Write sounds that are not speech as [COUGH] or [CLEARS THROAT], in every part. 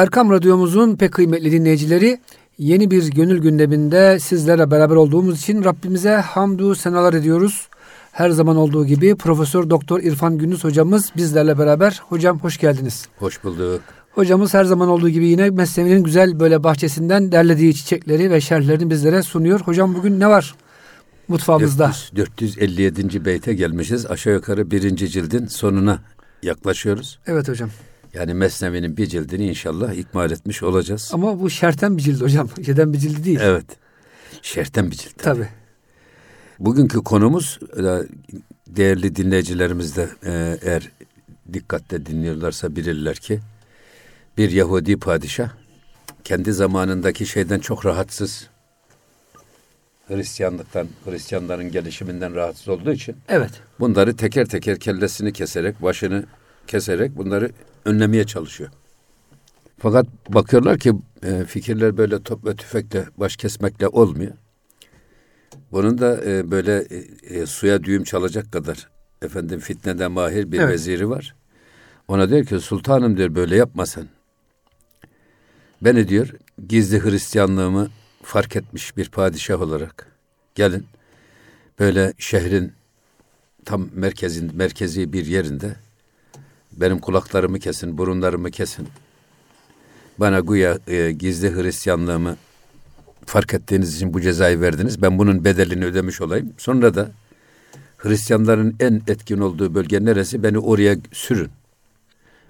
Erkam Radyomuzun pek kıymetli dinleyicileri yeni bir gönül gündeminde sizlerle beraber olduğumuz için Rabbimize hamdü senalar ediyoruz. Her zaman olduğu gibi Profesör Doktor İrfan Gündüz hocamız bizlerle beraber. Hocam hoş geldiniz. Hoş bulduk. Hocamız her zaman olduğu gibi yine mesleğinin güzel böyle bahçesinden derlediği çiçekleri ve şerhlerini bizlere sunuyor. Hocam bugün ne var mutfağımızda? 400, 457. beyte gelmişiz. Aşağı yukarı birinci cildin sonuna yaklaşıyoruz. Evet hocam. Yani Mesnevi'nin bir cildini inşallah ikmal etmiş olacağız. Ama bu şerhten bir cilt hocam. [LAUGHS] Şeyden bir cildi değil. Evet. Şerhten bir cilt. Tabii. Bugünkü konumuz e, değerli dinleyicilerimiz de e, eğer dikkatle dinliyorlarsa bilirler ki bir Yahudi padişah kendi zamanındaki şeyden çok rahatsız. Hristiyanlıktan, Hristiyanların gelişiminden rahatsız olduğu için Evet. bunları teker teker kellesini keserek, başını keserek bunları önlemeye çalışıyor. Fakat bakıyorlar ki e, fikirler böyle top ve tüfekle, baş kesmekle olmuyor. Bunun da e, böyle e, e, suya düğüm çalacak kadar efendim fitnede mahir bir Evet. veziri var. Ona diyor ki sultanım diyor böyle yapma sen. Beni diyor gizli Hristiyanlığımı fark etmiş bir padişah olarak gelin böyle şehrin tam merkezin merkezi bir yerinde benim kulaklarımı kesin, burunlarımı kesin. Bana güya e, gizli Hristiyanlığımı fark ettiğiniz için bu cezayı verdiniz. Ben bunun bedelini ödemiş olayım. Sonra da Hristiyanların en etkin olduğu bölge neresi? Beni oraya sürün.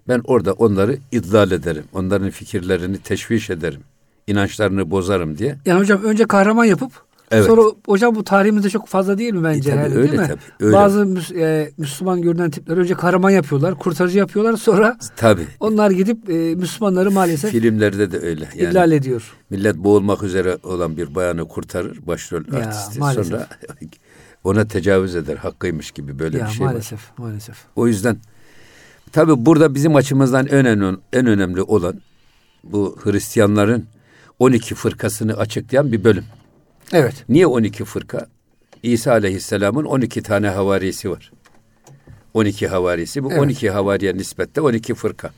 Ben orada onları idlal ederim. Onların fikirlerini teşviş ederim. İnançlarını bozarım diye. Yani hocam önce kahraman yapıp Evet. sonra hocam bu tarihimizde çok fazla değil mi bence? E, tabii herhalde, öyle, değil mi? tabii, öyle. Bazı Müs- e, Müslüman görünen tipler önce kahraman yapıyorlar, kurtarıcı yapıyorlar sonra Tabii. onlar gidip e, Müslümanları maalesef Filmlerde de öyle. Yani ihlal ediyor. millet boğulmak üzere olan bir bayanı kurtarır başrol Ya, artisti. maalesef. Sonra [LAUGHS] ona tecavüz eder. Hakkıymış gibi böyle ya bir şey var. maalesef, maalesef. O yüzden tabi burada bizim açımızdan en önemli, en önemli olan bu Hristiyanların 12 fırkasını açıklayan bir bölüm. Evet. Niye 12 fırka? İsa Aleyhisselam'ın 12 tane havarisi var. 12 havarisi. Bu Evet. 12 havariye nispette 12 fırka.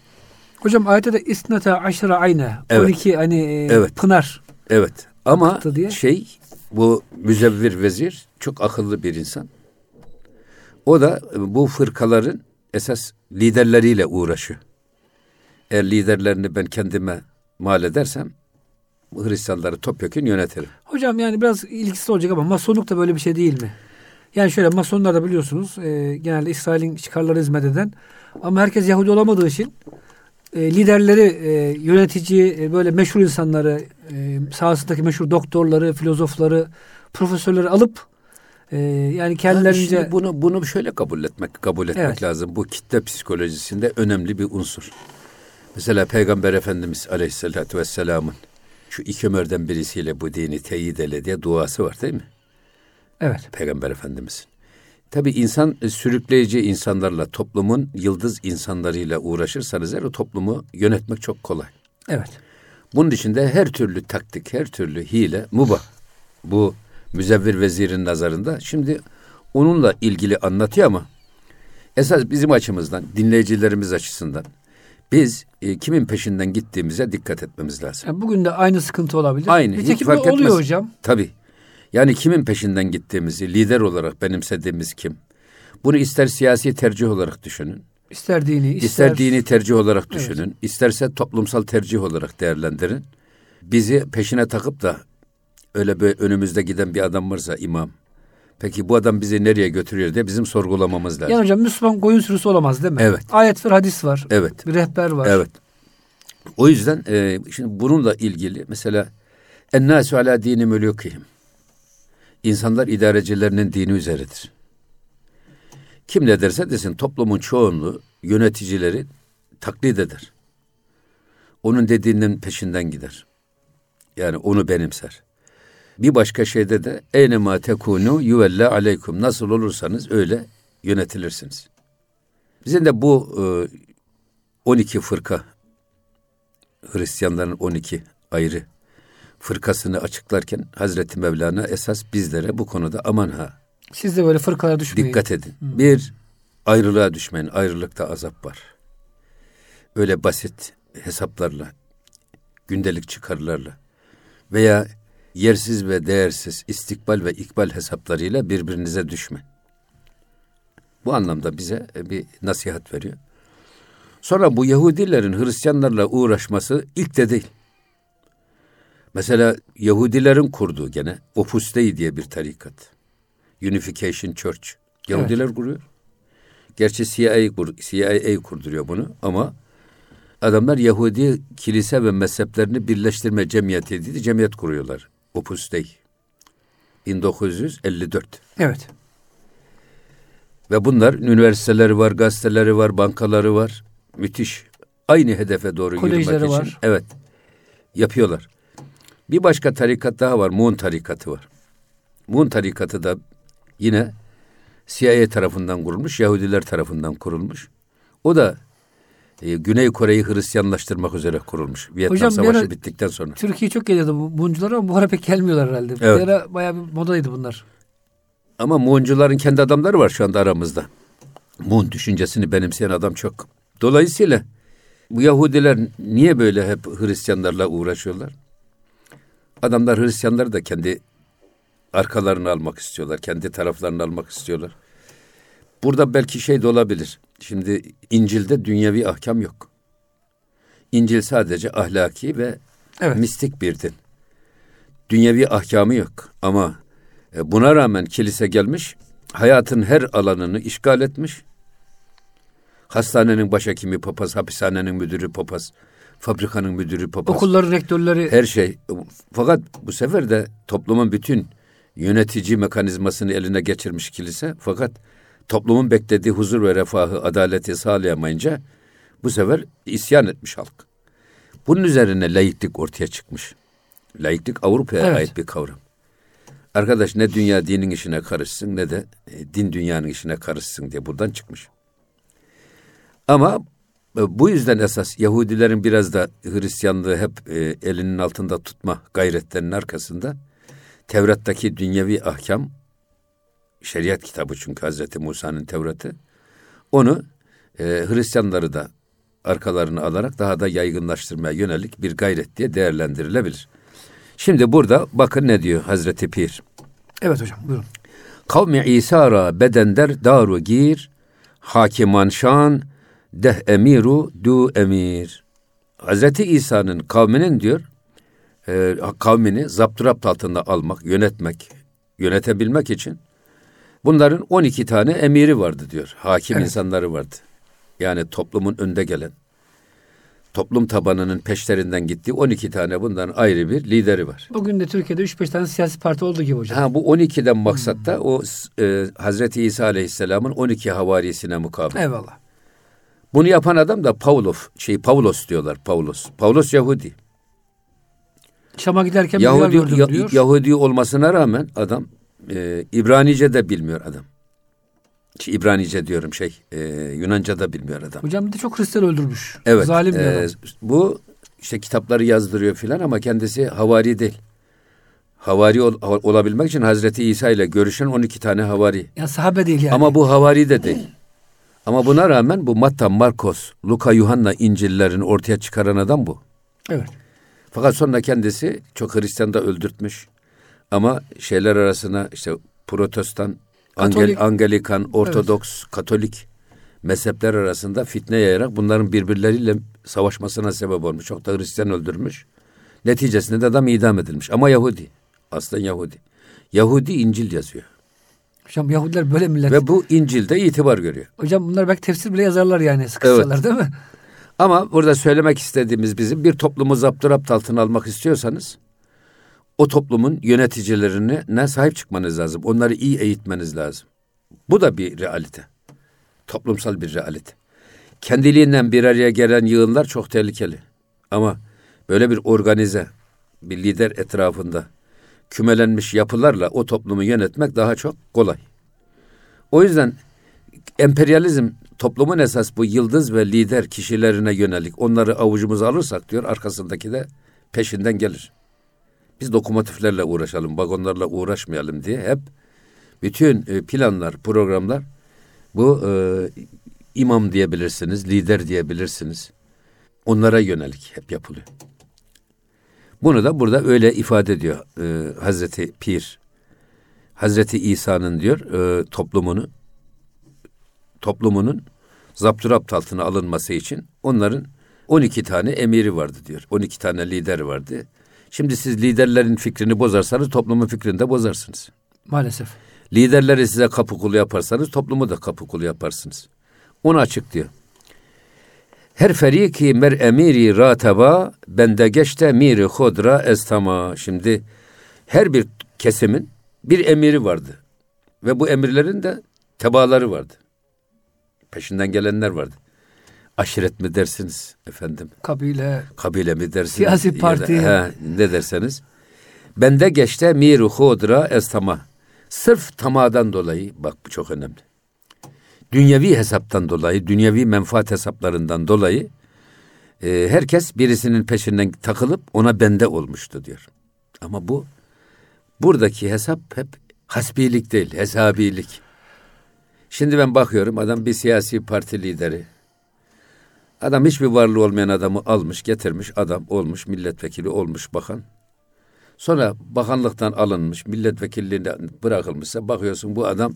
Hocam ayette de isnata aşra. Evet. 12 hani e, Evet. pınar. Evet. Ama diye. şey bu müzevvir vezir çok akıllı bir insan. O da bu fırkaların esas liderleriyle uğraşıyor. Eğer liderlerini ben kendime mal edersem Hristiyanları topyekun yönetirim. Hocam yani biraz ilgisi olacak ama masonluk da böyle bir şey değil mi? Yani şöyle masonlar da biliyorsunuz e, genelde İsrail'in çıkarları hizmet eden ama herkes Yahudi olamadığı için e, liderleri, e, yönetici, e, böyle meşhur insanları, e, sahasındaki meşhur doktorları, filozofları, profesörleri alıp e, yani kendilerince Şimdi bunu bunu şöyle kabul etmek kabul etmek Evet. lazım. Bu kitle psikolojisinde önemli bir unsur. Mesela Peygamber Efendimiz Aleyhisselatü Vesselam'ın şu iki Ömer'den birisiyle bu dini teyit ele diye duası var değil mi? evet Peygamber Efendimizin. Tabi insan e, sürükleyici insanlarla, toplumun yıldız insanlarıyla uğraşırsanız eğer o toplumu yönetmek çok kolay. evet Bunun içinde her türlü taktik, her türlü hile mubah. Bu müzevvir vezirin nazarında. Şimdi onunla ilgili anlatıyor ama esas bizim açımızdan, dinleyicilerimiz açısından biz e, kimin peşinden gittiğimize dikkat etmemiz lazım. Yani bugün de aynı sıkıntı olabilir. Aynı, hiç Nitekim fark oluyor etmez. hocam. Tabii. Yani kimin peşinden gittiğimizi, lider olarak benimsediğimiz kim? Bunu ister siyasi tercih olarak düşünün, İster dini, ister, ister dini tercih olarak Evet. düşünün, isterse toplumsal tercih olarak değerlendirin. Bizi peşine takıp da öyle böyle önümüzde giden bir adam varsa imam. Peki bu adam bizi nereye götürüyor diye bizim sorgulamamız lazım. Yani hocam Müslüman koyun sürüsü olamaz değil mi? Evet. Ayet var, hadis var. Evet. Bir rehber var. Evet. O yüzden e, şimdi bununla ilgili mesela ennâsü alâ dini mülûkihim. İnsanlar idarecilerinin dini üzeridir. Kim ne derse desin toplumun çoğunluğu yöneticileri taklit eder. Onun dediğinin peşinden gider. Yani onu benimser. Bir başka şeyde de eynema tekunu yuvella aleykum. Nasıl olursanız öyle yönetilirsiniz. Bizim de bu e, 12 fırka Hristiyanların 12 ayrı fırkasını açıklarken Hazreti Mevlana esas bizlere bu konuda aman ha Siz de böyle fırkalara düşmeyin. dikkat edin. Bir ayrılığa düşmeyin. Ayrılıkta azap var. Öyle basit hesaplarla gündelik çıkarlarla veya yersiz ve değersiz istikbal ve ikbal hesaplarıyla birbirinize düşme. Bu anlamda bize e, bir nasihat veriyor. Sonra bu Yahudilerin Hristiyanlarla uğraşması ilk de değil. Mesela Yahudilerin kurduğu gene Opus Dei diye bir tarikat. Unification Church. Yahudiler evet. kuruyor. Gerçi CIA, CIA kurduruyor bunu ama adamlar Yahudi kilise ve mezheplerini birleştirme cemiyeti dedi. Cemiyet kuruyorlar. Opus Dei. 1954. Evet. Ve bunlar üniversiteleri var, gazeteleri var, bankaları var. Müthiş. Aynı hedefe doğru Kolejleri yürümek var. için. Evet. Yapıyorlar. Bir başka tarikat daha var. Muğun tarikatı var. Muğun tarikatı da yine CIA tarafından kurulmuş, Yahudiler tarafından kurulmuş. O da e, Güney Kore'yi Hristiyanlaştırmak üzere kurulmuş. Vietnam Hocam, Savaşı ara, bittikten sonra. Türkiye çok geliyordu bu buncular ama bu ara pek gelmiyorlar herhalde. Evet. Bir ara bayağı bir modaydı bunlar. Ama Muğuncuların kendi adamları var şu anda aramızda. Muğun düşüncesini benimseyen adam çok. Dolayısıyla bu Yahudiler niye böyle hep Hristiyanlarla uğraşıyorlar? Adamlar Hristiyanları da kendi arkalarını almak istiyorlar. Kendi taraflarını almak istiyorlar. Burada belki şey de olabilir. Şimdi İncil'de dünyevi ahkam yok. İncil sadece ahlaki ve evet. mistik bir din. Dünyevi ahkamı yok. Ama e, buna rağmen kilise gelmiş, hayatın her alanını işgal etmiş. Hastanenin başhekimi papaz, hapishanenin müdürü papaz, fabrikanın müdürü papaz. Okulların rektörleri. Her şey. Fakat bu sefer de toplumun bütün yönetici mekanizmasını eline geçirmiş kilise. Fakat toplumun beklediği huzur ve refahı, adaleti sağlayamayınca bu sefer isyan etmiş halk. Bunun üzerine laiklik ortaya çıkmış. Laiklik Avrupa'ya evet. ait bir kavram. Arkadaş ne dünya dinin işine karışsın ne de e, din dünyanın işine karışsın diye buradan çıkmış. Ama e, bu yüzden esas Yahudilerin biraz da Hristiyanlığı hep e, elinin altında tutma gayretlerinin arkasında Tevrat'taki dünyevi ahkam şeriat kitabı çünkü Hazreti Musa'nın Tevrat'ı onu e, Hristiyanları da arkalarını alarak daha da yaygınlaştırmaya yönelik bir gayret diye değerlendirilebilir. Şimdi burada bakın ne diyor Hazreti Pir. Evet hocam buyurun. Kavmi İsa'ra bedender daru gir hakiman şan deh emiru du emir. Hazreti İsa'nın kavminin diyor e, kavmini zapturapt altında almak, yönetmek, yönetebilmek için bunların 12 tane emiri vardı diyor. Hakim evet. insanları vardı. Yani toplumun önde gelen, toplum tabanının peşlerinden gittiği 12 tane bundan ayrı bir lideri var. Bugün de Türkiye'de 3-5 tane siyasi parti olduğu gibi hocam. Ha, bu 12'den maksat da o e, Hazreti İsa Aleyhisselam'ın 12 havarisine mukabil. Eyvallah. Bunu yapan adam da Pavlov, şey Pavlos diyorlar Pavlos. Pavlos Yahudi. Şam'a giderken Yahudi, ya, diyor. Yahudi olmasına rağmen adam e, İbranice de bilmiyor adam. Şey, İbranice diyorum şey e, Yunanca da bilmiyor adam. Hocam bir de çok Hristiyan öldürmüş. Evet. Zalim bir e, adam. Bu işte kitapları yazdırıyor filan ama kendisi havari değil. Havari ol, olabilmek için Hazreti İsa ile görüşen 12 tane havari. Ya sahabe değil yani. Ama bu havari de değil. Ama buna rağmen bu Matta, Markos, Luka, Yuhanna İncil'lerini ortaya çıkaran adam bu. Evet. Fakat sonra kendisi çok Hristiyan da öldürtmüş. Ama şeyler arasına işte Protestan, Angel, Angelikan, Ortodoks, evet. Katolik mezhepler arasında fitne yayarak bunların birbirleriyle savaşmasına sebep olmuş. Çok da Hristiyan öldürmüş. Neticesinde de adam idam edilmiş. Ama Yahudi. Aslen Yahudi. Yahudi İncil yazıyor. Hocam Yahudiler böyle millet. Ve bu İncil'de itibar görüyor. Hocam bunlar belki tefsir bile yazarlar yani sıkışsalar evet. değil mi? Ama burada söylemek istediğimiz bizim bir toplumu zapturapt altına almak istiyorsanız o toplumun yöneticilerine ne sahip çıkmanız lazım. Onları iyi eğitmeniz lazım. Bu da bir realite. Toplumsal bir realite. Kendiliğinden bir araya gelen yığınlar çok tehlikeli. Ama böyle bir organize, bir lider etrafında kümelenmiş yapılarla o toplumu yönetmek daha çok kolay. O yüzden emperyalizm toplumun esas bu yıldız ve lider kişilerine yönelik onları avucumuza alırsak diyor arkasındaki de peşinden gelir. Biz lokomotiflerle uğraşalım, vagonlarla uğraşmayalım diye hep bütün e, planlar, programlar bu e, imam diyebilirsiniz, lider diyebilirsiniz. Onlara yönelik hep yapılıyor. Bunu da burada öyle ifade ediyor e, Hazreti Pir. Hazreti İsa'nın diyor e, toplumunu toplumunun zapturapt altına alınması için onların 12 tane emiri vardı diyor. 12 tane lider vardı. Şimdi siz liderlerin fikrini bozarsanız toplumun fikrini de bozarsınız. Maalesef. Liderleri size kapı kulu yaparsanız toplumu da kapı kulu yaparsınız. Onu açıklıyor. Her feriki mer emiri rataba bende geçte miri hodra estama. Şimdi her bir kesimin bir emiri vardı. Ve bu emirlerin de tebaları vardı. Peşinden gelenler vardı. Aşiret mi dersiniz efendim? Kabile. Kabile mi dersiniz? Siyasi Ya da- parti. he, ne derseniz. Bende geçte miru hodra estama. Sırf tamadan dolayı bak bu çok önemli. Dünyevi hesaptan dolayı, dünyevi menfaat hesaplarından dolayı e, herkes birisinin peşinden takılıp ona bende olmuştu diyor. Ama bu buradaki hesap hep hasbilik değil, hesabilik. Şimdi ben bakıyorum adam bir siyasi parti lideri. Adam hiçbir varlığı olmayan adamı almış, getirmiş, adam olmuş, milletvekili olmuş bakan. Sonra bakanlıktan alınmış, milletvekilliğine bırakılmışsa bakıyorsun bu adam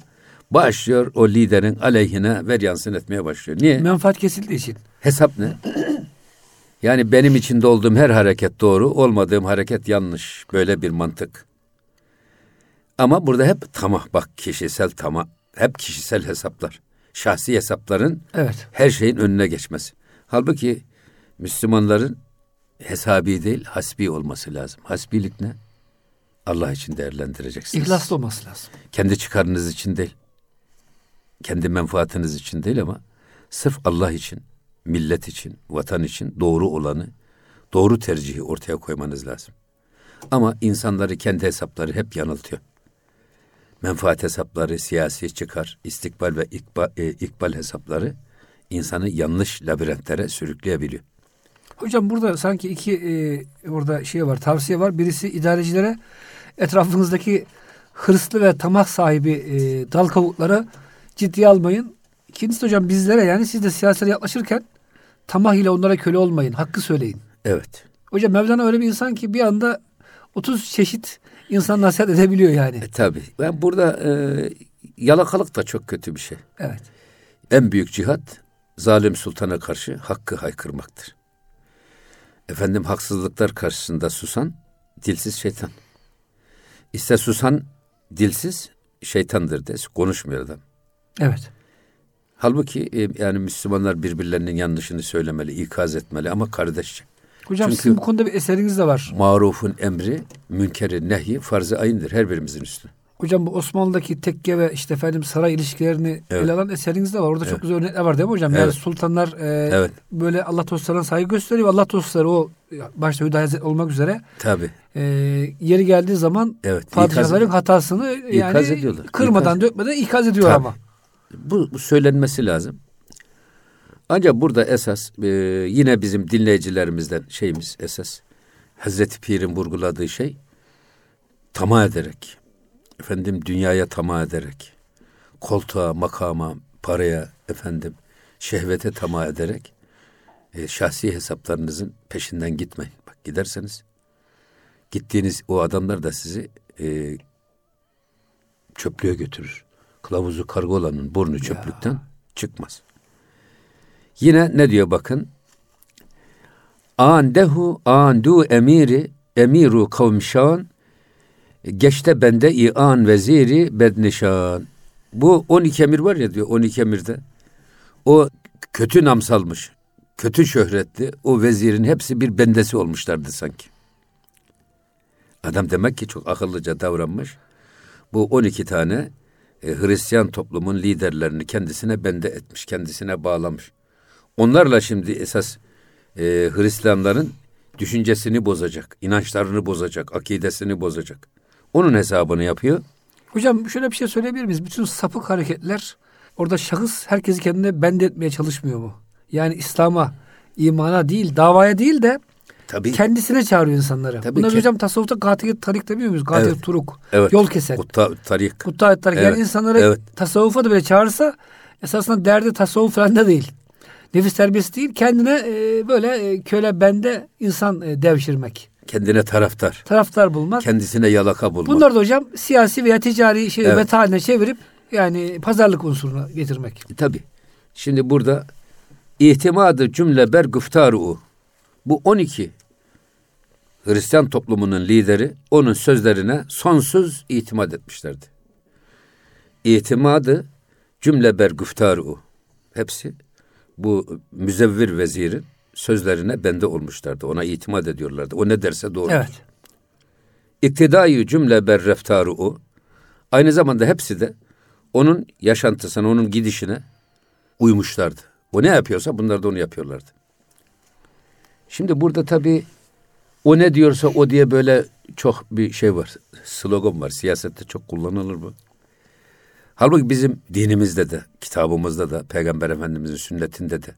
başlıyor o liderin aleyhine ver yansın etmeye başlıyor. Niye? Menfaat kesildiği için. Hesap ne? [CLEARS THROAT] Yani benim içinde olduğum her hareket doğru, olmadığım hareket yanlış. Böyle bir mantık. Ama burada hep tamah bak kişisel tamah, hep kişisel hesaplar. Şahsi hesapların Evet. her şeyin önüne geçmesi. Halbuki Müslümanların hesabi değil, hasbi olması lazım. Hasbilik ne? Allah için değerlendireceksiniz. İhlaslı olması lazım. Kendi çıkarınız için değil. Kendi menfaatiniz için değil ama sırf Allah için, millet için, vatan için doğru olanı, doğru tercihi ortaya koymanız lazım. Ama insanları kendi hesapları hep yanıltıyor. Menfaat hesapları, siyasi çıkar, istikbal ve ikbal, e, ikbal hesapları insanı yanlış labirentlere sürükleyebiliyor. Hocam burada sanki iki e, orada şey var, tavsiye var. Birisi idarecilere etrafınızdaki hırslı ve tamah sahibi e, dal kavuklara ciddiye almayın. İkincisi hocam bizlere yani siz de siyasete yaklaşırken tamah ile onlara köle olmayın. Hakkı söyleyin. Evet. Hocam Mevlana öyle bir insan ki bir anda 30 çeşit insan nasihat edebiliyor yani. E, tabii. Ben burada e, yalakalık da çok kötü bir şey. Evet. En büyük cihat zalim sultana karşı hakkı haykırmaktır. Efendim haksızlıklar karşısında susan dilsiz şeytan. İşte susan dilsiz şeytandır des. Konuşmuyor adam. Evet. Halbuki e, yani Müslümanlar birbirlerinin yanlışını söylemeli, ikaz etmeli ama kardeşçe. Hocam Çünkü- sizin bu konuda bir eseriniz de var. Marufun emri, münkeri nehi farz-ı ayındır her birimizin üstüne. Hocam bu Osmanlı'daki tekke ve işte efendim saray ilişkilerini Evet. ele alan eseriniz de var. Orada çok Evet. güzel örnekler var değil mi hocam? Yani Evet. sultanlar e, Evet. böyle Allah dostlarına saygı gösteriyor. Allah dostları o başta Hüdayi Hazretleri olmak üzere Tabii. e, yeri geldiği zaman Evet. padişahların hatasını yani ediyorlar. kırmadan İkaz- dökmeden ikaz ediyor Tabii. ama. Bu, bu söylenmesi lazım. Ancak burada esas e, yine bizim dinleyicilerimizden şeyimiz esas Hazreti Pir'in vurguladığı şey tamah ederek efendim dünyaya tamah ederek koltuğa, makama, paraya efendim şehvete tamah ederek e, şahsi hesaplarınızın peşinden gitmeyin. Bak giderseniz gittiğiniz o adamlar da sizi e, çöplüğe götürür. Kılavuzu kargolanın burnu çöplükten çıkmaz. Yine ne diyor bakın. Andehu andu emiri emiru kavmişan geçte bende ian veziri bednişan. Bu 12 emir var ya diyor 12 emirde. O kötü nam salmış. Kötü şöhretli o vezirin hepsi bir bendesi olmuşlardı sanki. Adam demek ki çok akıllıca davranmış. Bu 12 tane e, Hristiyan toplumun liderlerini kendisine bende etmiş, kendisine bağlamış. Onlarla şimdi esas e, Hristiyanların düşüncesini bozacak, inançlarını bozacak, akidesini bozacak. Onun hesabını yapıyor. Hocam şöyle bir şey söyleyebilir miyiz? Bütün sapık hareketler orada şahıs herkesi kendine bend etmeye çalışmıyor mu? Yani İslam'a, imana değil, davaya değil de Tabii. kendisine çağırıyor insanları. Tabii Buna ki. hocam tasavvufta gatiye tarik demiyor muyuz? Gatiye Evet. turuk. Evet. Yol kesen. Kutta, tarik. Kutta tarik. Evet. Yani insanları Evet. tasavvufa da bile çağırsa esasında derdi tasavvuf falan da değil. Nefis terbiyesi değil. Kendine e, böyle e, köle bende insan e, devşirmek. Kendine taraftar. Taraftar bulmak. Kendisine yalaka bulmak. Bunlar da hocam siyasi veya ticari şey Evet. meta haline çevirip yani pazarlık unsuruna getirmek. E, Tabi. Şimdi burada ihtimadı cümle ber güftaru. Bu 12 Hristiyan toplumunun lideri onun sözlerine sonsuz itimat etmişlerdi. İtimadı cümle ber güftaru. Hepsi bu müzevvir vezirin sözlerine bende olmuşlardı. Ona itimat ediyorlardı. O ne derse doğru. Evet. İktidayı cümle ber reftaru. Aynı zamanda hepsi de onun yaşantısına, onun gidişine uymuşlardı. O ne yapıyorsa bunlar da onu yapıyorlardı. Şimdi burada tabii o ne diyorsa o diye böyle çok bir şey var. Slogan var. Siyasette çok kullanılır bu. Halbuki bizim dinimizde de, kitabımızda da, Peygamber Efendimizin sünnetinde de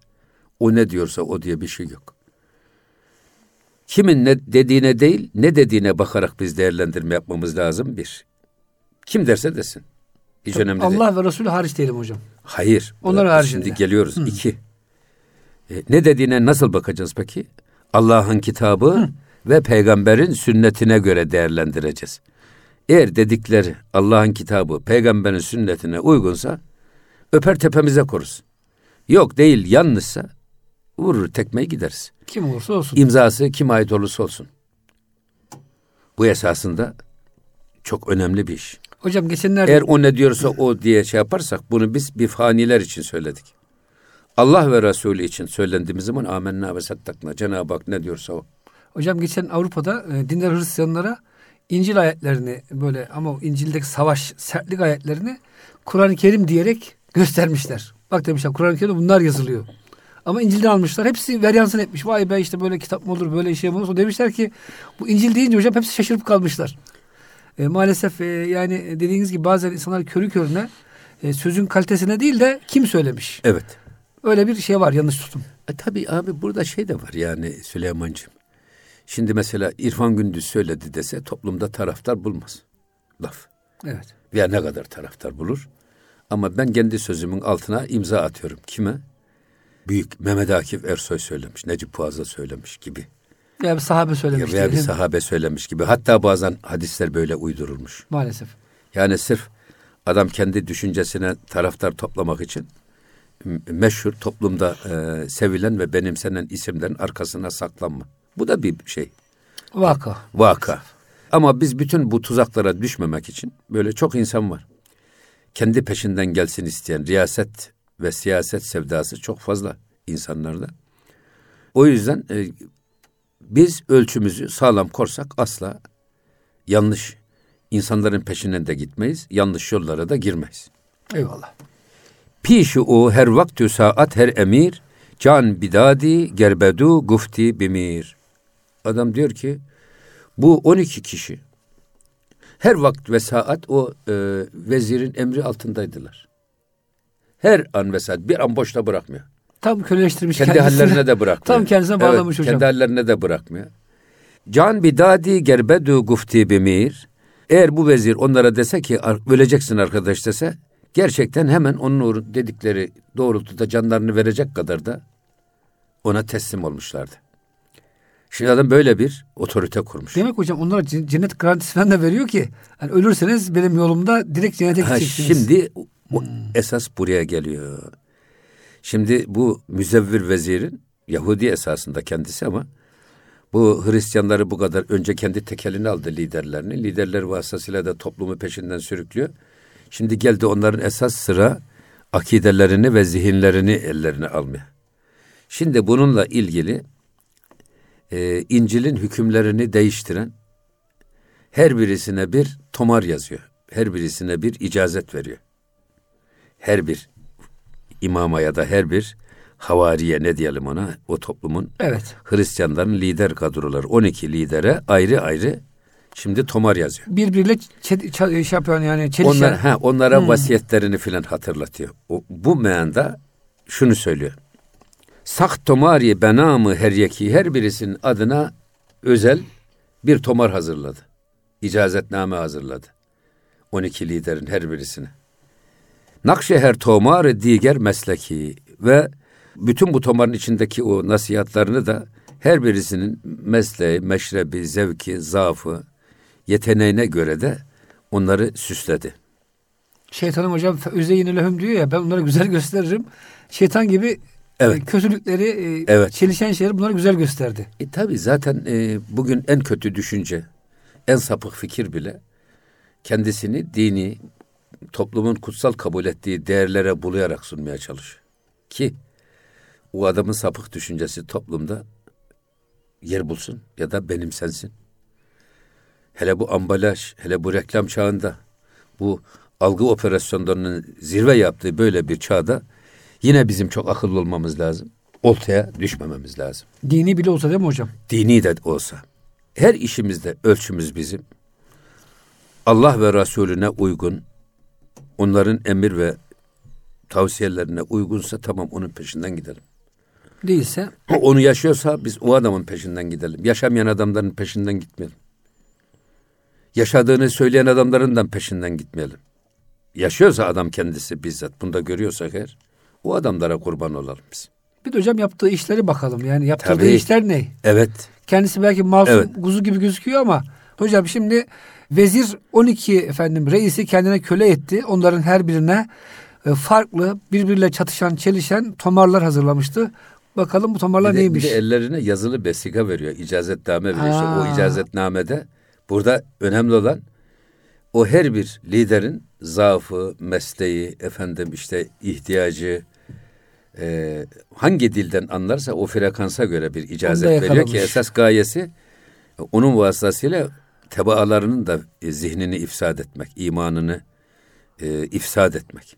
o ne diyorsa o diye bir şey yok. Kimin ne dediğine değil, ne dediğine bakarak biz değerlendirme yapmamız lazım bir. Kim derse desin. Hiç önemli değil. Allah ve Resulü hariç diyelim hocam. Hayır. Onlar Biz haricinde. Şimdi geliyoruz. İki. E, ne dediğine nasıl bakacağız peki? Allah'ın kitabı ve peygamberin sünnetine göre değerlendireceğiz. Eğer dedikleri Allah'ın kitabı, peygamberin sünnetine uygunsa öper tepemize koruz. Yok değil yanlışsa vurur tekmeyi gideriz. Kim olursa olsun. İmzası kim ait olursa olsun. Bu esasında çok önemli bir iş. Hocam geçenlerde Eğer o ne diyorsa o diye şey yaparsak bunu biz bir faniler için söyledik. Allah ve Resulü için söylendiğimiz zaman amenna ve sattakna. Cenab-ı Hak ne diyorsa o. hocam geçen Avrupa'da e, dindar Hristiyanlara İncil ayetlerini böyle ama İncil'deki savaş sertlik ayetlerini Kur'an-ı Kerim diyerek göstermişler. Bak demişler Kur'an-ı Kerim'de bunlar yazılıyor. Ama İncil'den almışlar. Hepsi veryansın etmiş. Vay be işte böyle kitap mı olur, böyle şey mi olur? Demişler ki bu İncil deyince hocam hepsi şaşırıp kalmışlar. E, maalesef e, yani dediğiniz gibi bazen insanlar körü körüne e, sözün kalitesine değil de kim söylemiş. Evet. Öyle bir şey var yanlış tutum. E tabi abi burada şey de var yani Süleyman'cığım. Şimdi mesela İrfan Gündüz söyledi dese toplumda taraftar bulmaz. Laf. Evet. Veya ne kadar taraftar bulur. Ama ben kendi sözümün altına imza atıyorum. Kime? Büyük Mehmet Akif Ersoy söylemiş, Necip Fazıl söylemiş gibi. Veya bir sahabe söylemiş. Veya bir sahabe söylemiş gibi. Hatta bazen hadisler böyle uydurulmuş. Maalesef. Yani sırf adam kendi düşüncesine taraftar toplamak için meşhur toplumda e, sevilen ve benimsenen isimlerin arkasına saklanma. Bu da bir şey, Vaka. vaka. Ama biz bütün bu tuzaklara düşmemek için böyle çok insan var. Kendi peşinden gelsin isteyen riyaset ve siyaset sevdası çok fazla insanlarda. O yüzden e, biz ölçümüzü sağlam korsak asla yanlış insanların peşinden de gitmeyiz, yanlış yollara da girmeyiz. Eyvallah. Pişu o her vaktü saat her emir, can bidadi gerbedu gufti bimir. Adam diyor ki bu 12 kişi her vakt ve saat o e, vezirin emri altındaydılar. Her an ve saat bir an boşta bırakmıyor. Tam köleleştirmiş Kendi kendisini. hallerine de [LAUGHS] bırakmıyor. Tam kendisine bağlamış hocam. Kendi hallerine de bırakmıyor. Can bidadi gerbedu gufti bimir. Eğer bu vezir onlara dese ki "Ar- öleceksin arkadaş dese gerçekten hemen onun uğru- dedikleri doğrultuda canlarını verecek kadar da ona teslim olmuşlardı. Şimdi adam böyle bir otorite kurmuş. Demek hocam onlara cennet garantisi falan da veriyor ki hani ölürseniz benim yolumda direkt cennete Ha, gideceksiniz. şimdi o esas buraya geliyor. Şimdi bu müzevvir vezirin Yahudi esasında kendisi ama bu Hristiyanları bu kadar önce kendi tekelini aldı liderlerini. Liderler vasıtasıyla da toplumu peşinden sürüklüyor. Şimdi geldi onların esas sıra akidelerini ve zihinlerini ellerine almaya. Şimdi bununla ilgili e, İncil'in hükümlerini değiştiren her birisine bir tomar yazıyor. Her birisine bir icazet veriyor. Her bir imama ya da her bir havariye ne diyelim ona o toplumun Evet. Hristiyanların lider kadroları 12 lidere ayrı ayrı şimdi tomar yazıyor. Birbiriyle çe- ça- şey yapıyor yani çelişen. Onlar, ha, onlara vasiyetlerini filan hatırlatıyor. O, bu meyanda şunu söylüyor. Sak tomari benamı her yeki her birisinin adına özel bir tomar hazırladı. İcazetname hazırladı. 12 liderin her birisine. Nakşeher tomarı diğer mesleki ve bütün bu tomarın içindeki o nasihatlarını da Her birisinin mesleği, meşrebi, zevki, zaafı, yeteneğine göre de onları süsledi. Şeytanın hocam üzeyin lehum diyor ya ben onları güzel gösteririm. Şeytan gibi Evet. e, kötülükleri, e, Evet. çelişen şeyleri bunları güzel gösterdi. E tabi zaten e, bugün en kötü düşünce, en sapık fikir bile kendisini dini, toplumun kutsal kabul ettiği değerlere bulayarak sunmaya çalışıyor. Ki o adamın sapık düşüncesi toplumda yer bulsun ya da benimsensin. Hele bu ambalaj, hele bu reklam çağında, bu algı operasyonlarının zirve yaptığı böyle bir çağda yine bizim çok akıllı olmamız lazım. Oltaya düşmememiz lazım Dini bile olsa değil mi hocam? dini de olsa her işimizde ölçümüz bizim Allah ve Resulüne uygun onların emir ve tavsiyelerine uygunsa tamam onun peşinden gidelim. Değilse [CLEARS THROAT] Onu yaşıyorsa biz o adamın peşinden gidelim. Yaşamayan adamların peşinden gitmeyelim. Yaşadığını söyleyen adamların peşinden gitmeyelim. Yaşıyorsa adam kendisi bizzat bunu da görüyorsak eğer o adamlara kurban olalım biz. bir de hocam yaptığı işleri bakalım. Yani yaptığı işler ne? Evet. Kendisi belki masum Evet. kuzu gibi gözüküyor ama hocam şimdi vezir 12 efendim reisi kendine köle etti. Onların her birine e, farklı birbiriyle çatışan, çelişen tomarlar hazırlamıştı. Bakalım bu tomarlar Bir de, neymiş? bir de ellerine yazılı vesika veriyor. icazetname veriyor. İşte o icazetnamede burada önemli olan o her bir liderin zaafı, mesleği, efendim işte ihtiyacı e, hangi dilden anlarsa o frekansa göre bir icazet veriyor ki esas gayesi onun vasıtasıyla tebaalarının da e, zihnini ifsad etmek, imanını e, ifsad etmek.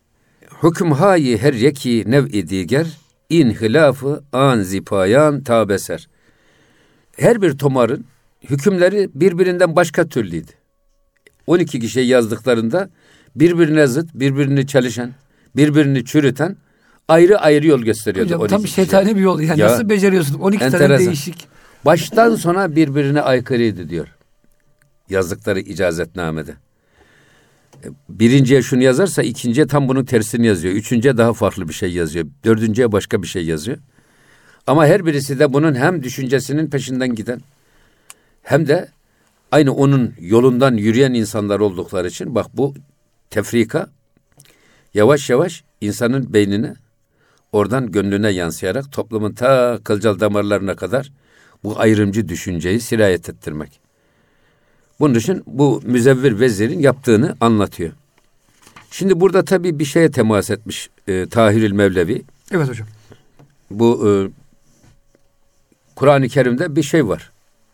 Hüküm hayi her yeki nev'i diger, inhilafı an zipayan tabeser. Her bir tomarın hükümleri birbirinden başka türlüydü. 12 kişiye yazdıklarında birbirine zıt, birbirini çalışan, birbirini çürüten ayrı ayrı yol gösteriyordu. Hocam 12 tam kişiye. şeytani bir yol. Yani Ya, nasıl beceriyorsun? 12 tane enteresan. değişik. Baştan sona birbirine aykırıydı diyor. Yazdıkları icazetnamede. E, Birinciye şunu yazarsa ikinciye tam bunun tersini yazıyor. Üçüncüye daha farklı bir şey yazıyor. Dördüncüye başka bir şey yazıyor. Ama her birisi de bunun hem düşüncesinin peşinden giden hem de aynı onun yolundan yürüyen insanlar oldukları için bak bu tefrika yavaş yavaş insanın beynine oradan gönlüne yansıyarak toplumun ta kılcal damarlarına kadar bu ayrımcı düşünceyi sirayet ettirmek. Bunun için bu müzevvir vezirin yaptığını anlatıyor. Şimdi burada tabii bir şeye temas etmiş e, Tahirül Mevlevi. Evet hocam. Bu e, Kur'an-ı Kerim'de bir şey var.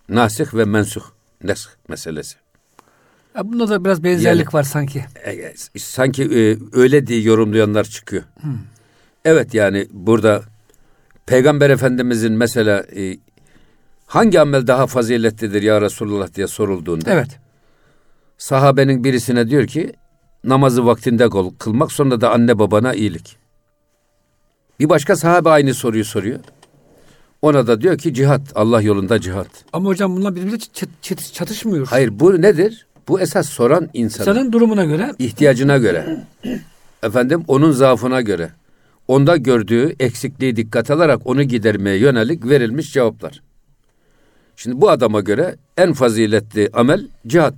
Nasih ve mensuh. Nesk meselesi. Ya bunda da biraz benzerlik Yani- var sanki. E, e, sanki e, öyle diye yorumlayanlar çıkıyor. Evet yani burada Peygamber Efendimizin mesela e, hangi amel daha faziletlidir ya Resulullah diye sorulduğunda Evet. sahabenin birisine diyor ki namazı vaktinde kıl- kılmak sonra da anne babana iyilik. Bir başka sahabe aynı soruyu soruyor. Ona da diyor ki cihat, Allah yolunda cihat. Ama hocam bunlar birbirine çat- çat- çatışmıyor. Hayır bu nedir? Bu esas soran insan. Senin durumuna göre ihtiyacına göre, efendim onun zaafına göre, onda gördüğü eksikliği dikkat alarak onu gidermeye yönelik verilmiş cevaplar. Şimdi bu adama göre en faziletli amel cihat.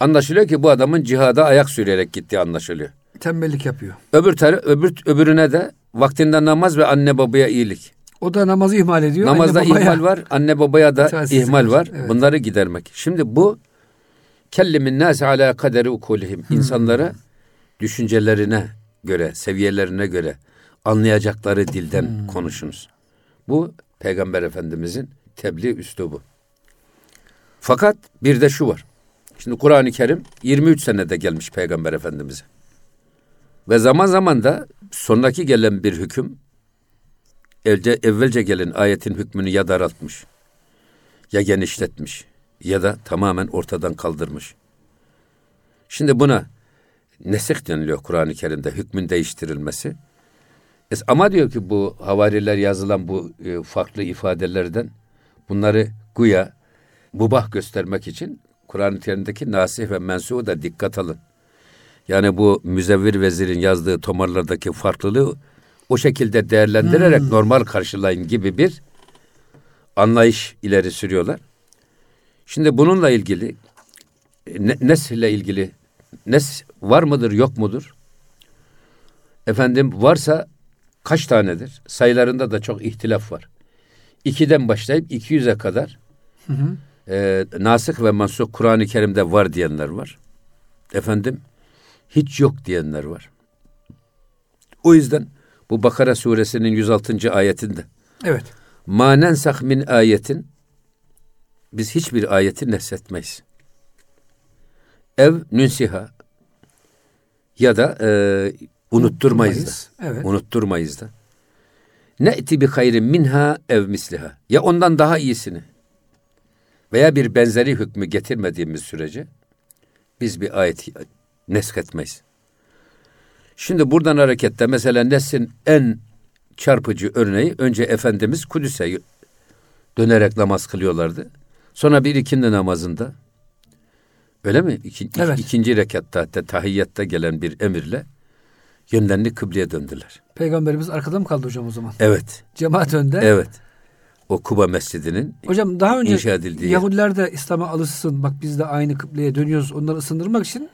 Anlaşılıyor ki bu adamın cihada ayak sürerek gittiği anlaşılıyor. tembellik yapıyor. Öbür taraf öbür öbürüne de vaktinde namaz ve anne babaya iyilik. O da namazı ihmal ediyor. Namazda anne babaya- ihmal var, anne babaya da ihmal var. evet. Bunları gidermek. Şimdi bu kellimin nâsi alâ kaderi ukulihim. Hmm. İnsanlara düşüncelerine göre, seviyelerine göre anlayacakları dilden Hmm. konuşunuz. Bu Peygamber Efendimizin tebliğ üslubu. Fakat bir de şu var. Şimdi Kur'an-ı Kerim 23 senede gelmiş Peygamber Efendimiz'e. Ve zaman zaman da sondaki gelen bir hüküm evvelce, evvelce gelen ayetin hükmünü ya daraltmış, ya genişletmiş, ya da tamamen ortadan kaldırmış. Şimdi buna nesih deniliyor Kur'an-ı Kerim'de hükmün değiştirilmesi. Es, ama diyor ki bu havariler yazılan bu e, farklı ifadelerden bunları güya mubah göstermek için Kur'an-ı Kerim'deki nasih ve mensuğu da dikkat alın. Yani bu müzevvir vezirin yazdığı tomarlardaki farklılığı o şekilde değerlendirerek normal karşılayın gibi bir anlayış ileri sürüyorlar. Şimdi bununla ilgili ne, nesle ilgili nes var mıdır yok mudur? Efendim varsa kaç tanedir? Sayılarında da çok ihtilaf var. İkiden başlayıp 200'e kadar hı hı. E, nasık ve mansuk Kur'an-ı Kerim'de var diyenler var. Efendim hiç yok diyenler var. O yüzden bu Bakara suresinin 106. ayetinde Evet. Manensah min ayetin biz hiçbir ayeti nesletmeyiz. Ev nünsiha ya da e, unutturmayız da. Evet. Unutturmayız da. Ne'ti bi hayrin minha ev misliha. Ya ondan daha iyisini veya bir benzeri hükmü getirmediğimiz sürece biz bir ayet nesketmeyiz. Şimdi buradan hareketle mesela neslin en çarpıcı örneği önce Efendimiz Kudüs'e dönerek namaz kılıyorlardı. Sonra bir ikindi namazında öyle mi? İki, evet. ikinci rekatta hatta tahiyyatta gelen bir emirle yönlerini kıbleye döndüler. Peygamberimiz arkada mı kaldı hocam o zaman? Evet. Cemaat önde. Evet. O Kuba Mescidi'nin Hocam daha önce inşa edildiği Yahudiler de İslam'a alışsın. Bak biz de aynı kıbleye dönüyoruz. Onları ısındırmak için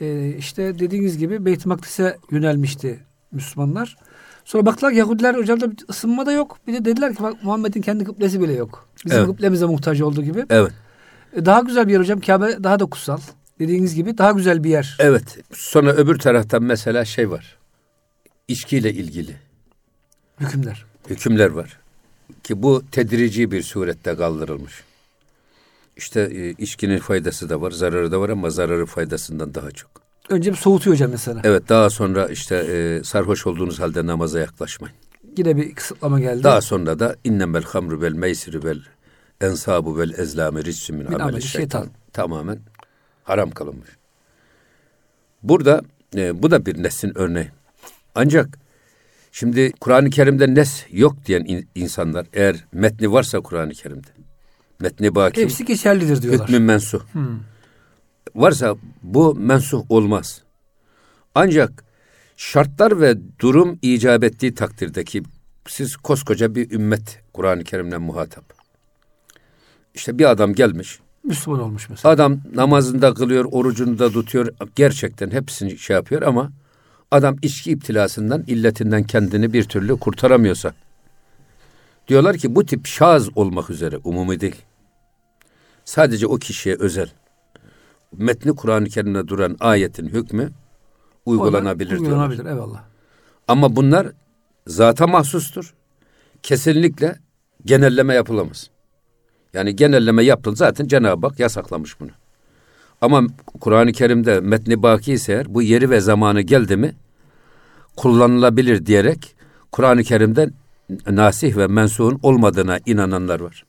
e, işte dediğiniz gibi Beyt-i Makdis'e yönelmişti Müslümanlar. Sonra baktılar Yahudiler hocam da ısınma da yok. Bir de dediler ki bak Muhammed'in kendi kıblesi bile yok. Bizim evet. kıblemize muhtaç olduğu gibi. Evet. E, daha güzel bir yer hocam. Kabe daha da kutsal. Dediğiniz gibi daha güzel bir yer. Evet. Sonra öbür taraftan mesela şey var. İçkiyle ilgili. Hükümler. Hükümler var. Ki bu tedrici bir surette kaldırılmış. İşte e, içkinin faydası da var, zararı da var ama zararı faydasından daha çok. Önce bir soğutuyor hocam mesela. Evet daha sonra işte e, sarhoş olduğunuz halde namaza yaklaşmayın. Yine bir kısıtlama geldi. Daha sonra da innemel hamru vel meysiri vel ensabu vel ezlami rissü min ameli şeytan. Tamamen haram kılınmış. Burada e, bu da bir neslin örneği. Ancak şimdi Kur'an-ı Kerim'de nes yok diyen in, insanlar eğer metni varsa Kur'an-ı Kerim'de metni baki. Hepsi geçerlidir diyorlar. Hükmü mensuh. Hmm. Varsa bu mensuh olmaz. Ancak şartlar ve durum icap ettiği takdirdeki siz koskoca bir ümmet Kur'an-ı Kerim'le muhatap. İşte bir adam gelmiş. Müslüman olmuş mesela. Adam namazında kılıyor, orucunu da tutuyor. Gerçekten hepsini şey yapıyor ama adam içki iptilasından, illetinden kendini bir türlü kurtaramıyorsa. Diyorlar ki bu tip şaz olmak üzere umumi değil. Sadece o kişiye özel. Metni Kur'an-ı Kerim'de duran ayetin hükmü uygulanabilir diyorlar. Uygulanabilir eyvallah. Ama bunlar zata mahsustur. Kesinlikle genelleme yapılamaz. Yani genelleme yaptın zaten Cenab-ı Hak yasaklamış bunu. Ama Kur'an-ı Kerim'de metni baki ise eğer bu yeri ve zamanı geldi mi kullanılabilir diyerek Kur'an-ı Kerim'de nasih ve mensuhun olmadığına inananlar var.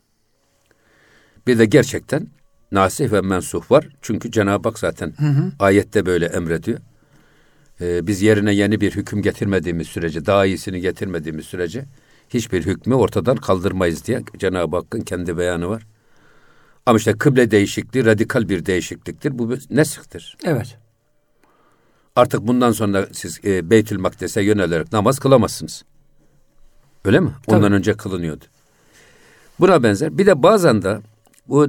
Bir de gerçekten nasih ve mensuh var. Çünkü Cenab-ı Hak zaten hı hı. ayette böyle emrediyor. Ee, biz yerine yeni bir hüküm getirmediğimiz sürece, daha iyisini getirmediğimiz sürece hiçbir hükmü ortadan kaldırmayız diye Cenab-ı Hakk'ın kendi beyanı var. Ama işte kıble değişikliği radikal bir değişikliktir. Bu nesihtir. Evet. Artık bundan sonra siz e, Beytül Makdes'e yönelerek namaz kılamazsınız. Öyle mi? Tabii. Ondan önce kılınıyordu. Buna benzer. Bir de bazen de bu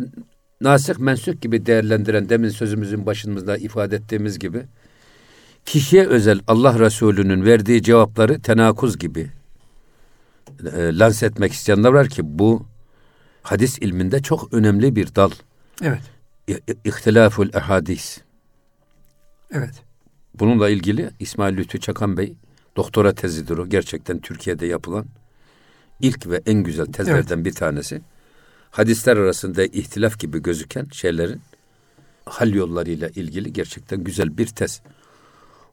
nasih mensuk gibi değerlendiren demin sözümüzün başımızda ifade ettiğimiz gibi kişiye özel Allah Resulü'nün verdiği cevapları tenakuz gibi e, lanse etmek isteyenler var ki bu hadis ilminde çok önemli bir dal. Evet. İhtilaful ehadis. Evet. Bununla ilgili İsmail Lütfü Çakan Bey doktora tezidir o. Gerçekten Türkiye'de yapılan ilk ve en güzel tezlerden evet. bir tanesi. Hadisler arasında ihtilaf gibi gözüken şeylerin hal yollarıyla ilgili gerçekten güzel bir tez.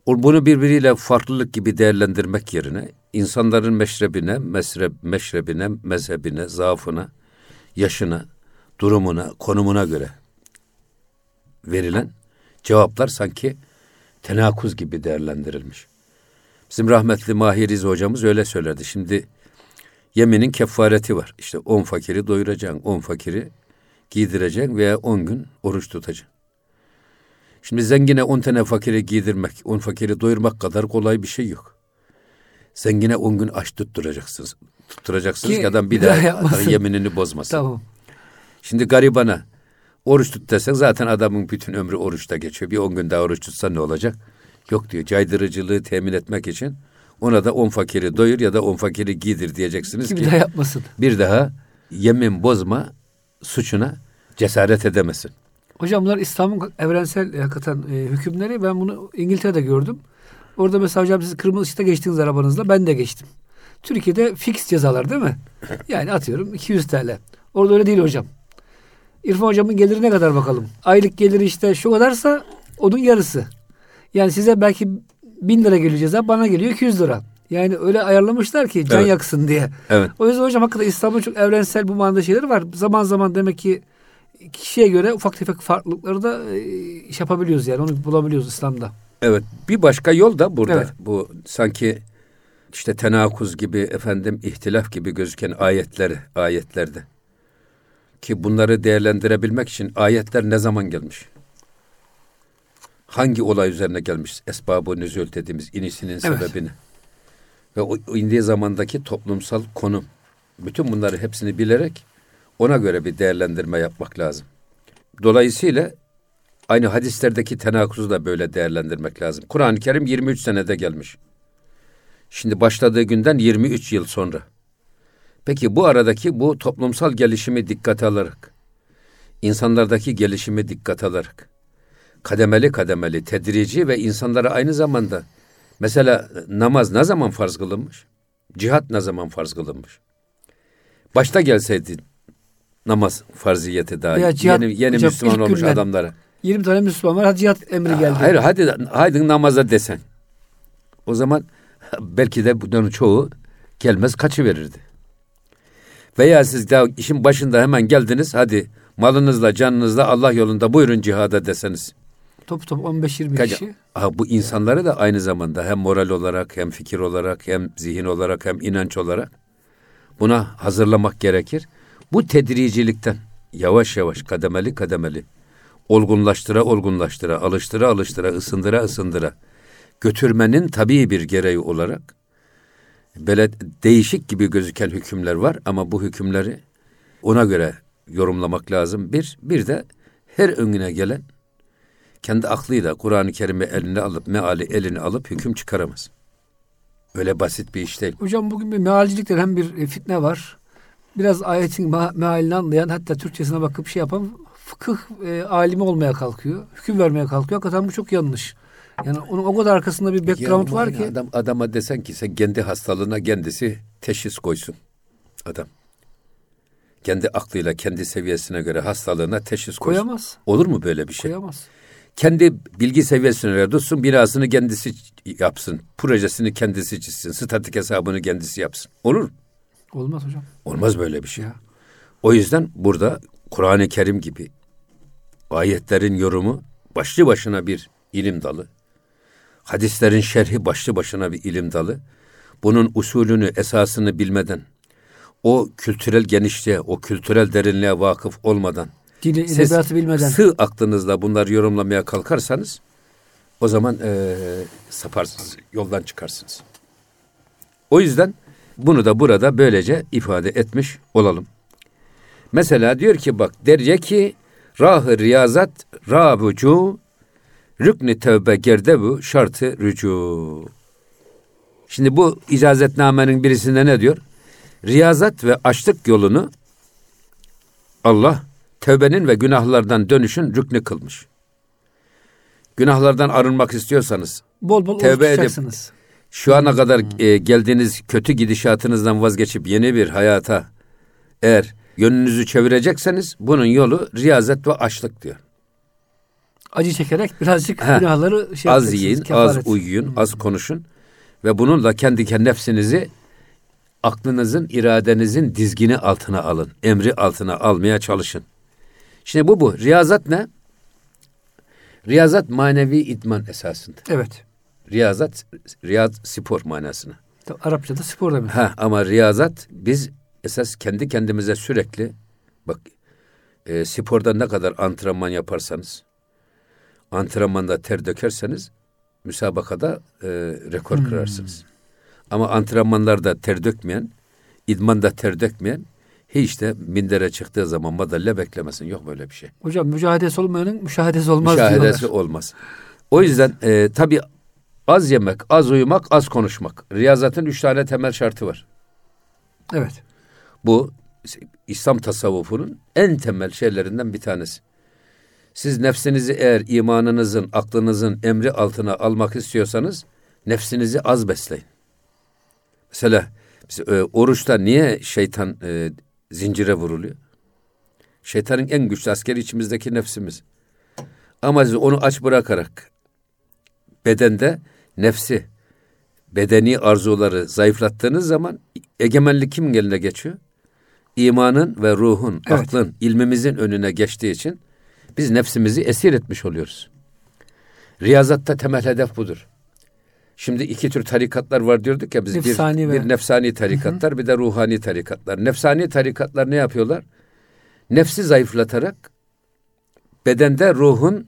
Bunu birbiriyle farklılık gibi değerlendirmek yerine insanların meşrebine, mesreb, meşrebine, mezhebine, zaafına, yaşına, durumuna, konumuna göre verilen cevaplar sanki tenakuz gibi değerlendirilmiş. Bizim rahmetli Mahiriz hocamız öyle söylerdi. Şimdi yeminin kefareti var. İşte on fakiri doyuracaksın, on fakiri giydireceksin veya on gün oruç tutacaksın. Şimdi zengine on tane fakiri giydirmek, on fakiri doyurmak kadar kolay bir şey yok. Zengine on gün aç tutturacaksınız. tutturacaksınız Ki ki adam bir daha [LAUGHS] daha yeminini bozmasın. Tamam. Şimdi garibana oruç tut desen zaten adamın bütün ömrü oruçta geçiyor. Bir on gün daha oruç tutsa ne olacak? Yok diyor caydırıcılığı temin etmek için ona da on fakiri doyur ya da on fakiri giydir diyeceksiniz Ki ki bir daha yapmasın. bir daha yemin bozma suçuna cesaret edemesin. Hocam bunlar İslam'ın evrensel e, hakikaten e, hükümleri. Ben bunu İngiltere'de gördüm. Orada mesela hocam siz kırmızı ışıkta geçtiniz arabanızla. Ben de geçtim. Türkiye'de fix cezalar değil mi? [LAUGHS] Yani atıyorum 200 TL. Orada öyle değil hocam. İrfan hocamın geliri ne kadar bakalım? Aylık geliri işte şu kadarsa onun yarısı. Yani size belki 1000 lira geliyor ceza bana geliyor 200 lira. Yani öyle ayarlamışlar ki can Evet. yaksın diye. Evet. O yüzden hocam hakikaten İslam'ın çok evrensel bu manada şeyleri var. Zaman zaman demek ki kişiye göre ufak tefek farklılıkları da e, iş yapabiliyoruz yani. Onu bulabiliyoruz İslam'da. Evet. Bir başka yol da burada. Evet. Bu sanki işte tenakuz gibi efendim ihtilaf gibi gözüken ayetleri ayetlerde. Ki bunları değerlendirebilmek için ayetler ne zaman gelmiş? Hangi olay üzerine gelmiş? Esbabı nüzül dediğimiz inişinin Evet. sebebini. Ve o indiği zamandaki toplumsal konum. Bütün bunları hepsini bilerek ona göre bir değerlendirme yapmak lazım. Dolayısıyla Aynı hadislerdeki tenakuzu da böyle değerlendirmek lazım. Kur'an-ı Kerim 23 senede gelmiş. Şimdi başladığı günden 23 yıl sonra. Peki bu aradaki bu toplumsal gelişimi dikkate alarak, insanlardaki gelişimi dikkate alarak, kademeli kademeli, tedrici ve insanlara aynı zamanda mesela namaz ne zaman farz kılınmış? Cihat ne zaman farz kılınmış? Başta gelseydi namaz farziyeti daha yeni, yeni hocam Müslüman olmuş günden- adamlara. 20 tane Müslüman var. Hadi cihat emri geldi. Hayır hadi haydi namaza desen. O zaman belki de bunların çoğu gelmez kaçı verirdi. Veya siz daha işin başında hemen geldiniz hadi malınızla canınızla Allah yolunda buyurun cihada deseniz. Top top 15-20 Kaç- kişi. Ha, bu insanları da aynı zamanda hem moral olarak hem fikir olarak hem zihin olarak hem inanç olarak buna hazırlamak gerekir. Bu tedricilikten yavaş yavaş kademeli kademeli olgunlaştıra olgunlaştıra alıştıra alıştıra ısındıra ısındıra götürmenin tabii bir gereği olarak böyle değişik gibi gözüken hükümler var ama bu hükümleri ona göre yorumlamak lazım. Bir, bir de her önüne gelen kendi aklıyla Kur'an-ı Kerim'i eline alıp meali eline alıp hüküm çıkaramaz. Öyle basit bir iş değil. Hocam bugün bir mealcilikte hem bir fitne var. Biraz ayetin mealini anlayan hatta Türkçesine bakıp şey yapan fıkıh e, alimi olmaya kalkıyor. Hüküm vermeye kalkıyor. Hakikaten bu çok yanlış. Yani onun o kadar arkasında bir background Ya var ki. Adam, adama desen ki sen kendi hastalığına kendisi teşhis koysun. Adam. Kendi aklıyla, kendi seviyesine göre hastalığına teşhis koysun. Koyamaz. Olur mu böyle bir şey? Koyamaz. Kendi bilgi seviyesine göre tutsun, binasını kendisi yapsın. Projesini kendisi çizsin. Statik hesabını kendisi yapsın. Olur mu? Olmaz hocam. Olmaz böyle bir şey. Ya. O yüzden burada Kur'an-ı Kerim gibi ayetlerin yorumu başlı başına bir ilim dalı. Hadislerin şerhi başlı başına bir ilim dalı. Bunun usulünü, esasını bilmeden, o kültürel genişliğe, o kültürel derinliğe vakıf olmadan, Dini, siz bilmeden. sığ aklınızla bunları yorumlamaya kalkarsanız, o zaman eee saparsınız, yoldan çıkarsınız. O yüzden bunu da burada böylece ifade etmiş olalım. Mesela diyor ki bak derece ki rahı riyazat rabucu rükni tevbe gerdebu şartı rücu. Şimdi bu icazetnamenin birisinde ne diyor? Riyazat ve açlık yolunu Allah tevbenin ve günahlardan dönüşün rüknü kılmış. Günahlardan arınmak istiyorsanız Bol bol Tevbe edip- şu ana kadar e, geldiğiniz kötü gidişatınızdan vazgeçip yeni bir hayata eğer yönünüzü çevirecekseniz bunun yolu riyazet ve açlık diyor. Acı çekerek birazcık Ha. günahları şey az yiyin, az uyuyun, az konuşun ve bununla kendi kendi nefsinizi aklınızın, iradenizin dizgini altına alın. Emri altına almaya çalışın. Şimdi bu bu. Riyazat ne? Riyazat manevi idman esasında. Evet. Riyazat, riyaz spor manasına. Arapçada spor demek. Ha ama riyazat biz esas kendi kendimize sürekli bak e, sporda ne kadar antrenman yaparsanız antrenmanda ter dökerseniz müsabakada e, rekor kırarsınız. Ama antrenmanlarda ter dökmeyen idmanda ter dökmeyen hiç de mindere çıktığı zaman madalya beklemesin. Yok böyle bir şey. Hocam mücadelesi olmayanın müşahedesi olmaz Müşahedesi diyorlar. olmaz. O yüzden e, tabii az yemek, az uyumak, az konuşmak. Riyazatın üç tane temel şartı var. Evet. Bu İslam tasavvufunun en temel şeylerinden bir tanesi. Siz nefsinizi eğer imanınızın, aklınızın emri altına almak istiyorsanız nefsinizi az besleyin. Mesela biz, e, oruçta niye şeytan e, zincire vuruluyor? Şeytanın en güçlü askeri içimizdeki nefsimiz. Ama siz onu aç bırakarak bedende nefsi, bedeni arzuları zayıflattığınız zaman egemenlik kim eline geçiyor? İmanın ve ruhun, Evet. aklın, ilmimizin önüne geçtiği için biz nefsimizi esir etmiş oluyoruz. Riyazatta temel hedef budur. Şimdi iki tür tarikatlar var diyorduk ya biz Nefsani bir, ve- bir nefsani tarikatlar bir de ruhani tarikatlar. Nefsani tarikatlar ne yapıyorlar? Nefsi zayıflatarak bedende ruhun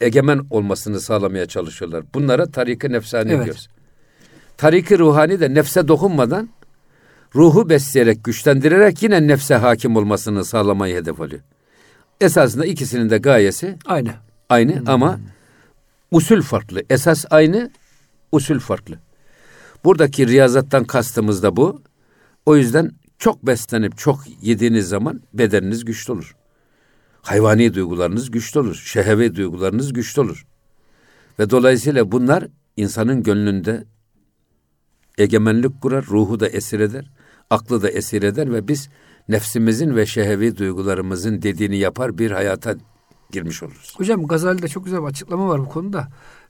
egemen olmasını sağlamaya çalışıyorlar. Bunlara tarik-i nefsani Evet. diyoruz. Tarik-i ruhani de nefse dokunmadan ruhu besleyerek, güçlendirerek yine nefse hakim olmasını sağlamayı hedef alıyor. Esasında ikisinin de gayesi Aynı. aynı ama usul farklı. Esas aynı, usul farklı. Buradaki riyazattan kastımız da bu. O yüzden çok beslenip çok yediğiniz zaman bedeniniz güçlü olur. Hayvani duygularınız güçlü olur. Şehevi duygularınız güçlü olur. Ve dolayısıyla bunlar insanın gönlünde egemenlik kurar, ruhu da esir eder, aklı da esir eder ve biz nefsimizin ve şehevi duygularımızın dediğini yapar bir hayata girmiş oluruz. Hocam Gazali'de çok güzel bir açıklama var bu konuda.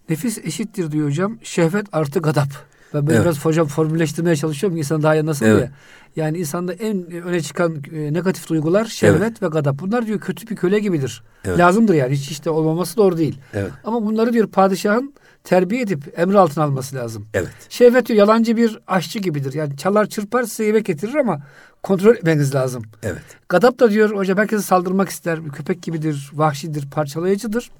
Nefis eşittir diyor hocam. Şehvet artı gadap. Ben böyle Evet. biraz hocam formülleştirmeye çalışıyorum insan daha iyi anlasın Evet. diye. Yani insanda en öne çıkan e, negatif duygular şehvet ve gadap. Bunlar diyor kötü bir köle gibidir. Evet. Lazımdır yani. Hiç işte olmaması doğru değil. Evet. Ama bunları diyor padişahın terbiye edip emri altına alması lazım. Evet. Şehvet diyor yalancı bir aşçı gibidir. Yani çalar çırpar size yemek getirir ama kontrol etmeniz lazım. Evet. Gadap da diyor hocam herkese saldırmak ister. Bir köpek gibidir, vahşidir, parçalayıcıdır.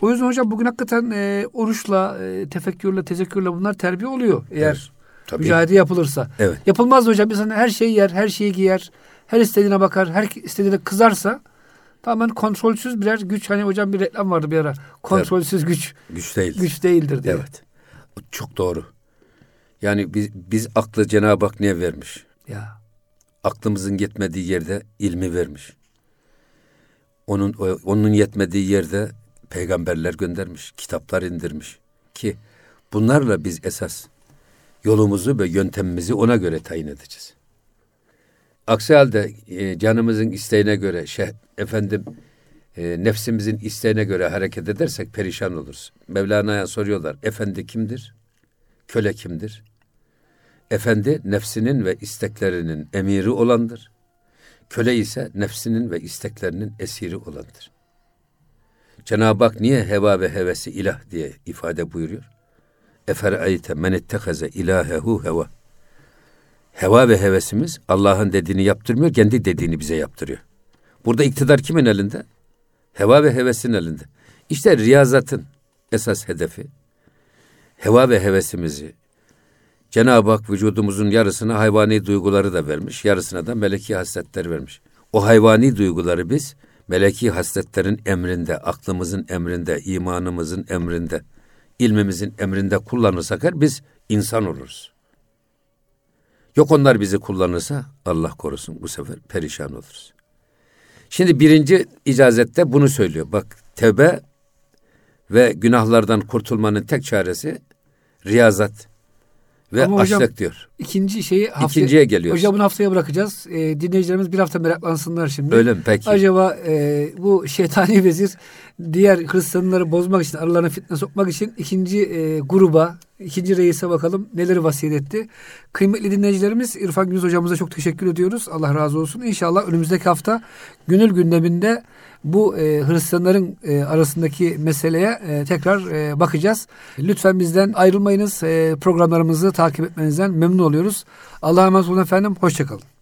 O yüzden hocam bugün hakikaten e, oruçla, e, tefekkürle, tezekkürle bunlar terbiye oluyor. Eğer Evet, tabii. mücadele yapılırsa. Evet. Yapılmaz hocam insan her şeyi yer, her şeyi giyer, her istediğine bakar, her istediğine kızarsa tamamen kontrolsüz birer güç. Hani hocam bir reklam vardı bir ara. Kontrolsüz güç, Güç değil. güç değildir diye. Evet. Çok doğru. Yani biz, biz aklı Cenab-ı Hak niye vermiş? Ya. Aklımızın yetmediği yerde ilmi vermiş. Onun onun yetmediği yerde peygamberler göndermiş, kitaplar indirmiş ki bunlarla biz esas yolumuzu ve yöntemimizi ona göre tayin edeceğiz. Aksi halde e, canımızın isteğine göre şey, efendim e, nefsimizin isteğine göre hareket edersek perişan oluruz. Mevlana'ya soruyorlar. Efendi kimdir? Köle kimdir? Efendi nefsinin ve isteklerinin emiri olandır. Köle ise nefsinin ve isteklerinin esiri olandır. Cenab-ı Hak niye heva ve hevesi ilah diye ifade buyuruyor? Eferayte men ettehaze ilahehu heva. Heva ve hevesimiz Allah'ın dediğini yaptırmıyor, kendi dediğini bize yaptırıyor. Burada iktidar kimin elinde? Heva ve hevesin elinde. İşte riyazatın esas hedefi heva ve hevesimizi Cenab-ı Hak vücudumuzun yarısına hayvani duyguları da vermiş, yarısına da meleki hasletler vermiş. O hayvani duyguları biz meleki hasletlerin emrinde, aklımızın emrinde, imanımızın emrinde, ilmimizin emrinde kullanırsak eğer biz insan oluruz. Yok onlar bizi kullanırsa Allah korusun bu sefer perişan oluruz. Şimdi birinci icazette bunu söylüyor. Bak tevbe ve günahlardan kurtulmanın tek çaresi riyazat ve Ama hocam- açlık diyor. İkinci şeyi haftaya, İkinciye geliyoruz. Hocam bunu haftaya bırakacağız. E, dinleyicilerimiz bir hafta meraklansınlar şimdi. Öyle mi? Peki. Acaba e, bu şeytani vezir diğer Hristiyanları bozmak için, aralarına fitne sokmak için ikinci e, gruba, ikinci reise bakalım neleri vasiyet etti. Kıymetli dinleyicilerimiz İrfan Gündüz hocamıza çok teşekkür ediyoruz. Allah razı olsun. İnşallah önümüzdeki hafta gönül gündeminde bu e, Hristiyanların e, arasındaki meseleye e, tekrar e, bakacağız. Lütfen bizden ayrılmayınız. E, programlarımızı takip etmenizden memnun oluyoruz. Allah'a emanet olun efendim. Hoşçakalın.